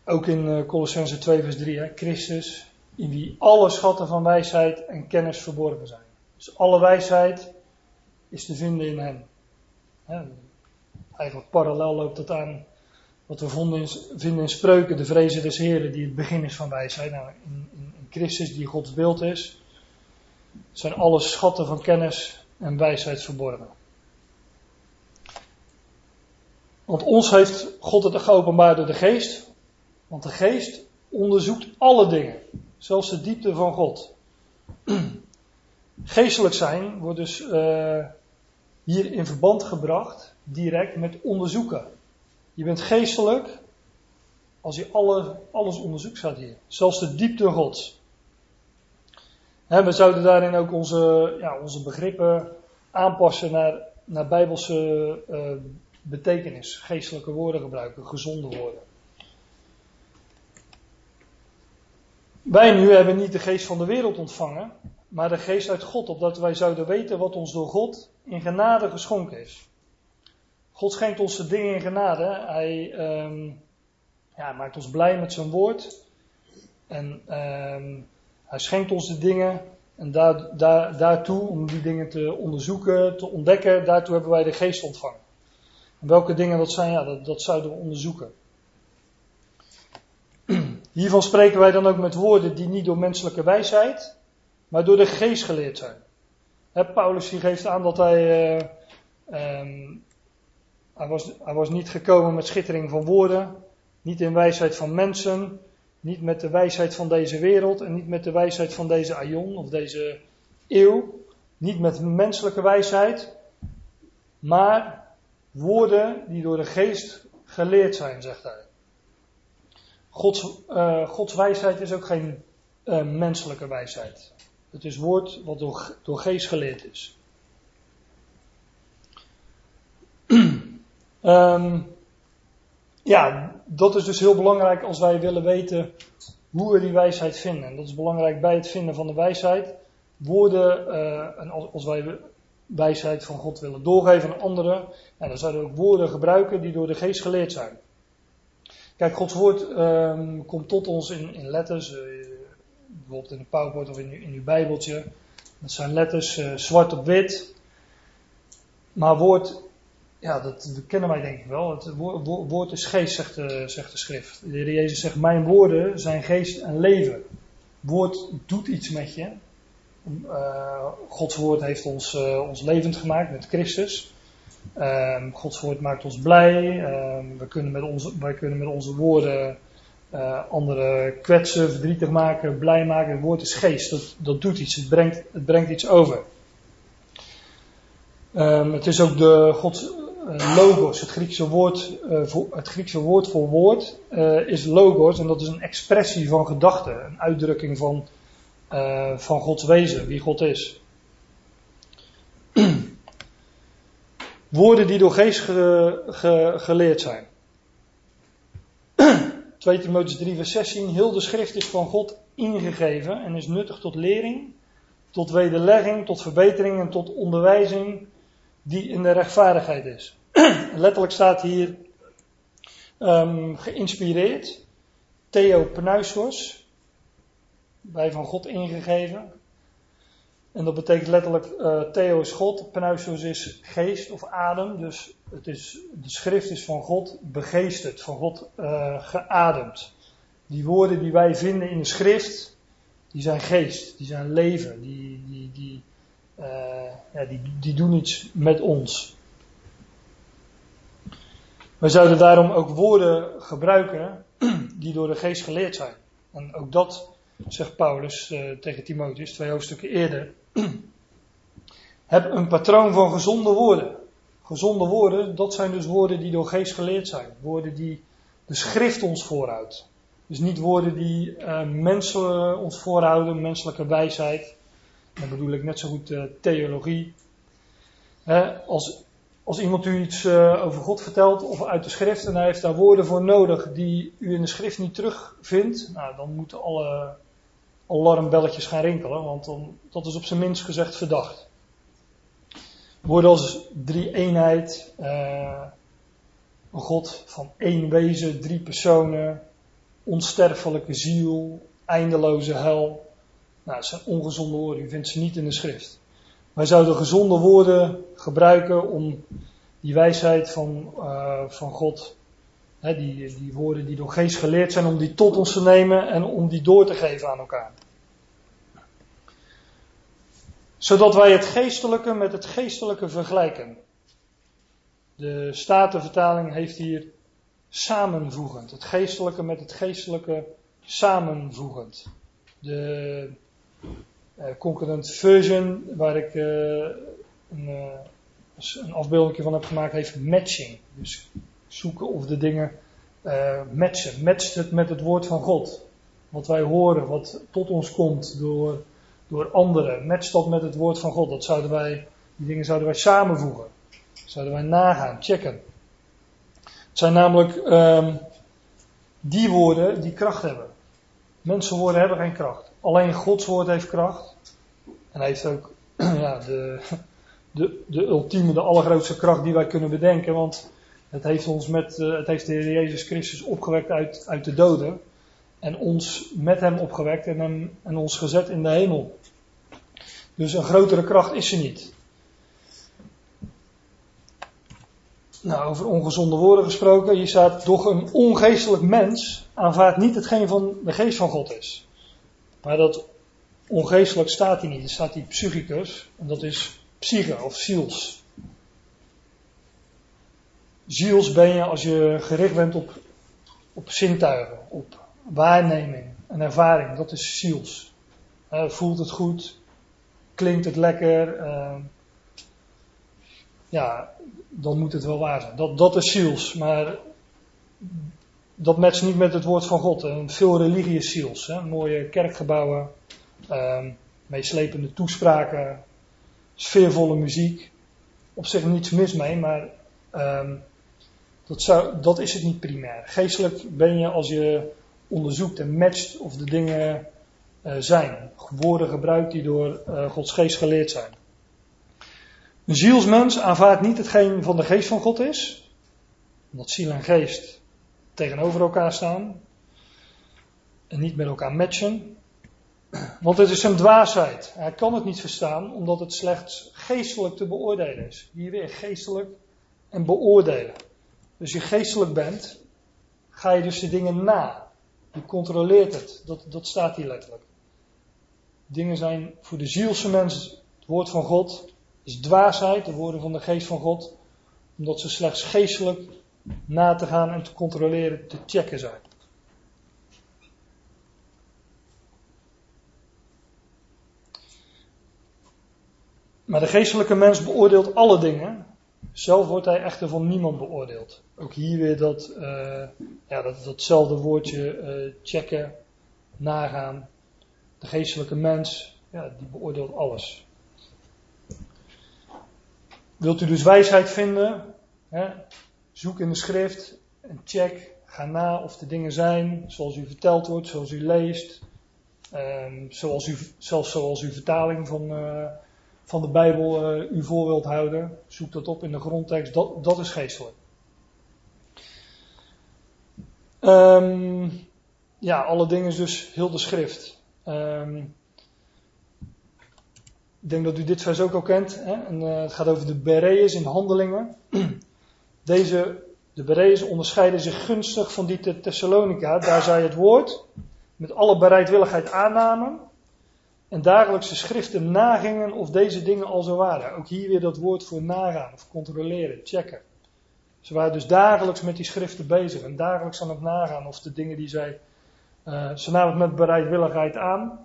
Ook in uh, Colossense 2 vers 3, hè, Christus, in wie alle schatten van wijsheid en kennis verborgen zijn. Dus alle wijsheid, is te vinden in hem. eigenlijk parallel loopt het aan Wat we vinden in spreuken, de vrezen des Heren, die het begin is van wijsheid. Nou, in, in, in Christus, die Gods beeld is, zijn alle schatten van kennis en wijsheid verborgen. Want ons heeft God het geopenbaard door de geest. Want de geest onderzoekt alle dingen. Zelfs de diepte van God. Geestelijk zijn wordt dus uh, hier in verband gebracht, direct met onderzoeken. Je bent geestelijk als je alle, alles onderzoekt, staat hier. Zelfs de diepte Gods. we zouden daarin ook onze, ja, onze begrippen aanpassen naar, naar bijbelse uh, betekenis. Geestelijke woorden gebruiken, gezonde woorden. Wij nu hebben niet de geest van de wereld ontvangen, maar de geest uit God, opdat wij zouden weten wat ons door God in genade geschonken is. God schenkt ons de dingen in genade. Hij um, ja, maakt ons blij met zijn woord. En um, hij schenkt ons de dingen. En daar, daar, daartoe, om die dingen te onderzoeken, te ontdekken, daartoe hebben wij de geest ontvangen. En welke dingen dat zijn, ja, dat, dat zouden we onderzoeken. Hiervan spreken wij dan ook met woorden die niet door menselijke wijsheid, maar door de geest geleerd zijn. Paulus die geeft aan dat hij, uh, um, hij, was, hij was niet gekomen met schittering van woorden, niet in wijsheid van mensen, niet met de wijsheid van deze wereld en niet met de wijsheid van deze aion of deze eeuw, niet met menselijke wijsheid, maar woorden die door de geest geleerd zijn, zegt hij. Gods, uh, Gods wijsheid is ook geen uh, menselijke wijsheid. Het is woord wat door, door geest geleerd is. um, ja, dat is dus heel belangrijk als wij willen weten hoe we die wijsheid vinden. En dat is belangrijk bij het vinden van de wijsheid. Woorden, uh, en als wij wijsheid van God willen doorgeven aan anderen, en dan zouden we ook woorden gebruiken die door de geest geleerd zijn. Kijk, Gods woord um, komt tot ons in, in letters, uh, bijvoorbeeld in een PowerPoint of in, in uw Bijbeltje. Dat zijn letters uh, zwart op wit. Maar woord, ja, dat kennen wij denk ik wel. Het woord, woord is geest, zegt de, zegt de schrift. De Heer Jezus zegt, mijn woorden zijn geest en leven. Woord doet iets met je. Uh, Gods woord heeft ons, ons levend gemaakt met Christus. Uh, Gods woord maakt ons blij. Ehm, we kunnen met onze, wij kunnen met onze woorden uh, anderen kwetsen, verdrietig maken, blij maken. Het woord is geest, dat, dat doet iets, het brengt, het brengt iets over. Um, het is ook de Gods uh, logos, het Griekse woord, uh, voor, het Griekse woord voor woord is logos en dat is een expressie van gedachten, een uitdrukking van, van Gods wezen, wie God is. Woorden die door geest ge, ge, geleerd zijn. 2 Timotheüs 3 vers 16. Heel de schrift is van God ingegeven en is nuttig tot lering, tot wederlegging, tot verbetering en tot onderwijzing die in de rechtvaardigheid is. Letterlijk staat hier um, geïnspireerd. Theo Pnuisos. Bij van God ingegeven. En dat betekent letterlijk, uh, Theo is God, Pnuisos is geest of adem. Dus het is, de schrift is van God begeesterd, van God uh, geademd. Die woorden die wij vinden in de schrift, die zijn geest, die zijn leven, die, die, die, uh, ja, die, die doen iets met ons. We zouden daarom ook woorden gebruiken die door de geest geleerd zijn. En ook dat zegt Paulus uh, tegen Timotheus, twee hoofdstukken eerder. Heb een patroon van gezonde woorden. Gezonde woorden, dat zijn dus woorden die door geest geleerd zijn. Woorden die de schrift ons voorhoudt. Dus niet woorden die uh, mensen ons voorhouden, menselijke wijsheid. Dan bedoel ik net zo goed uh, theologie. als, als iemand u iets over God vertelt of uit de schrift en hij heeft daar woorden voor nodig die u in de schrift niet terugvindt, nou, dan moeten alle alarmbelletjes gaan rinkelen, want dan, dat is op zijn minst gezegd verdacht. Woorden als drie eenheid, uh, een God van één wezen, drie personen, onsterfelijke ziel, eindeloze hel. Nou, dat zijn ongezonde woorden, u vindt ze niet in de schrift. Wij zouden gezonde woorden gebruiken om die wijsheid van, uh, van God die, woorden die door geest geleerd zijn, om die tot ons te nemen en om die door te geven aan elkaar. Zodat wij het geestelijke met het geestelijke vergelijken. De Statenvertaling heeft hier samenvoegend. Het geestelijke met het geestelijke samenvoegend. De uh, Concurrent Version, waar ik uh, een, uh, een afbeelding van heb gemaakt, heeft matching. Dus zoeken of de dingen matchen. Matcht het met het woord van God. Wat wij horen, wat tot ons komt door, door anderen. Matcht dat met het woord van God. Dat zouden wij, die dingen zouden wij samenvoegen. Zouden wij nagaan, checken. Het zijn namelijk um, die woorden die kracht hebben. Mensenwoorden hebben geen kracht. Alleen Gods woord heeft kracht. En hij heeft ook ja, de, de, de ultieme, de allergrootste kracht die wij kunnen bedenken. Want het heeft ons met, uh, het heeft de Heer Jezus Christus opgewekt uit, uit de doden. En ons met hem opgewekt en, hem, en ons gezet in de hemel. Dus een grotere kracht is er niet. Nou, over ongezonde woorden gesproken. Hier staat, doch een ongeestelijk mens aanvaardt niet hetgeen van de geest van God is. Maar dat ongeestelijk staat hier niet. Er staat hier psychicus. En dat is psyche of ziels. Ziels ben je als je gericht bent op, op zintuigen, op waarneming en ervaring. Dat is ziels. Uh, voelt het goed? Klinkt het lekker? Uh, ja, dan moet het wel waar zijn. Dat, dat is ziels, maar dat matcht niet met het woord van God. Veel religie is ziels. Hè? Mooie kerkgebouwen, uh, meeslepende toespraken, sfeervolle muziek. Op zich niets mis mee, maar um, dat, zou, dat is het niet primair. Geestelijk ben je als je onderzoekt en matcht of de dingen uh, zijn. Woorden gebruikt die door uh, Gods geest geleerd zijn. Een zielsmens aanvaardt niet hetgeen van de geest van God is, omdat ziel en geest tegenover elkaar staan en niet met elkaar matchen. Want het is een dwaasheid. Hij kan het niet verstaan, omdat het slechts geestelijk te beoordelen is. Hier weer geestelijk en beoordelen. Dus je geestelijk bent, ga je dus de dingen na. Je controleert het. Dat, dat staat hier letterlijk. Dingen zijn voor de zielse mens het woord van God is dwaasheid, de woorden van de geest van God, omdat ze slechts geestelijk na te gaan en te controleren, te checken zijn. Maar de geestelijke mens beoordeelt alle dingen. Zelf wordt hij echter van niemand beoordeeld. Ook hier weer dat, uh, ja, dat, datzelfde woordje uh, checken, nagaan. De geestelijke mens, ja, die beoordeelt alles. Wilt u dus wijsheid vinden? Hè? Zoek in de schrift en check, ga na of de dingen zijn zoals u verteld wordt, zoals u leest. Um, zoals u, zelfs zoals uw vertaling van, uh, van de Bijbel uh, u voor wilt houden. Zoek dat op in de grondtekst, dat, dat is geestelijk. Um, ja, alle dingen is dus heel de schrift. Um, ik denk dat u dit vers ook al kent. Hè? En, uh, het gaat over de Bereërs in handelingen. Deze, de Bereërs onderscheiden zich gunstig van die Thessalonica. Daar zij het woord met alle bereidwilligheid aannamen. En dagelijks de schriften nagingen of deze dingen al zo waren. Ook hier weer dat woord voor nagaan of controleren, checken. Ze waren dus dagelijks met die schriften bezig en dagelijks aan het nagaan of de dingen die zij. Uh, ze namen het met bereidwilligheid aan.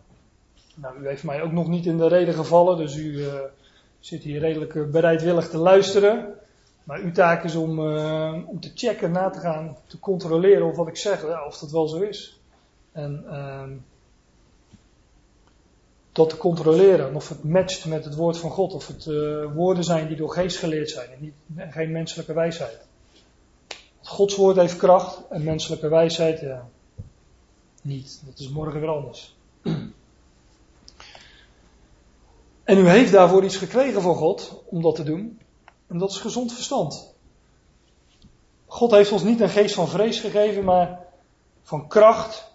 Nou, u heeft mij ook nog niet in de reden gevallen, dus u uh, zit hier redelijk eh, bereidwillig te luisteren. Maar uw taak is om, om te checken, na te gaan, te controleren of wat ik zeg, of dat wel zo is. En uh, dat te controleren, of het matcht met het woord van God, of het woorden zijn die door geest geleerd zijn en niet, geen menselijke wijsheid. Gods woord heeft kracht en menselijke wijsheid, ja, niet. Dat is morgen weer anders. En u heeft daarvoor iets gekregen van God om dat te doen. En dat is gezond verstand. God heeft ons niet een geest van vrees gegeven, maar van kracht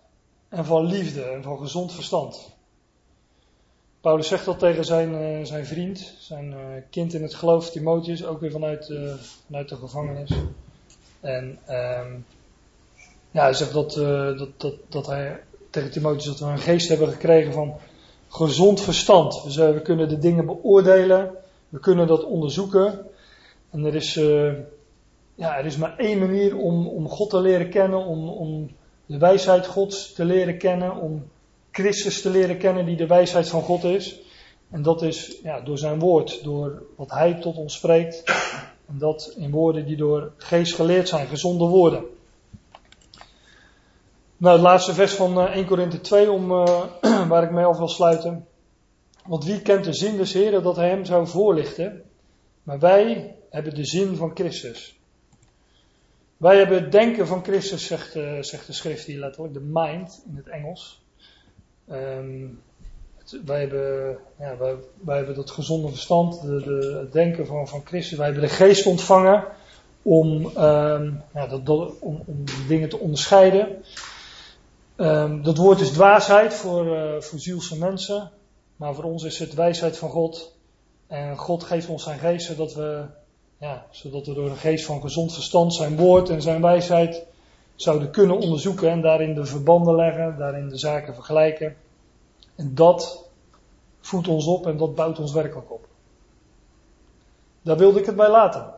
en van liefde en van gezond verstand. Paulus zegt dat tegen zijn, uh, zijn vriend, zijn uh, kind in het geloof, Timotheus, ook weer vanuit, uh, vanuit de gevangenis. En um, ja, hij zegt dat, dat, dat, dat hij tegen Timotheus dat we een geest hebben gekregen van gezond verstand. Dus we kunnen de dingen beoordelen, we kunnen dat onderzoeken. En er is, ja, er is maar één manier om, om God te leren kennen, om, om de wijsheid Gods te leren kennen, om Christus te leren kennen die de wijsheid van God is. En dat is ja, door zijn woord, door wat hij tot ons spreekt. En dat in woorden die door geest geleerd zijn, gezonde woorden. Nou, het laatste vers van 1 eh, Korinthe 2, om, uh, waar ik mee af wil sluiten. Want wie kent de zin des Heren dat hij hem zou voorlichten? Maar wij hebben de zin van Christus. Wij hebben het denken van Christus, zegt, uh, zegt de schrift hier letterlijk, de mind in het Engels. Het, wij, hebben, ja, wij, hebben dat gezonde verstand, de, de, het denken van, van Christus. Wij hebben de geest ontvangen om, um, ja, dat, om, om dingen te onderscheiden. Um, dat woord is dwaasheid voor, uh, voor zielse mensen. Maar voor ons is het wijsheid van God. En God geeft ons zijn geest zodat we, ja, zodat we door de geest van gezond verstand zijn woord en zijn wijsheid zouden kunnen onderzoeken en daarin de verbanden leggen, daarin de zaken vergelijken. En dat voedt ons op en dat bouwt ons werkelijk op. Daar wilde ik het bij laten.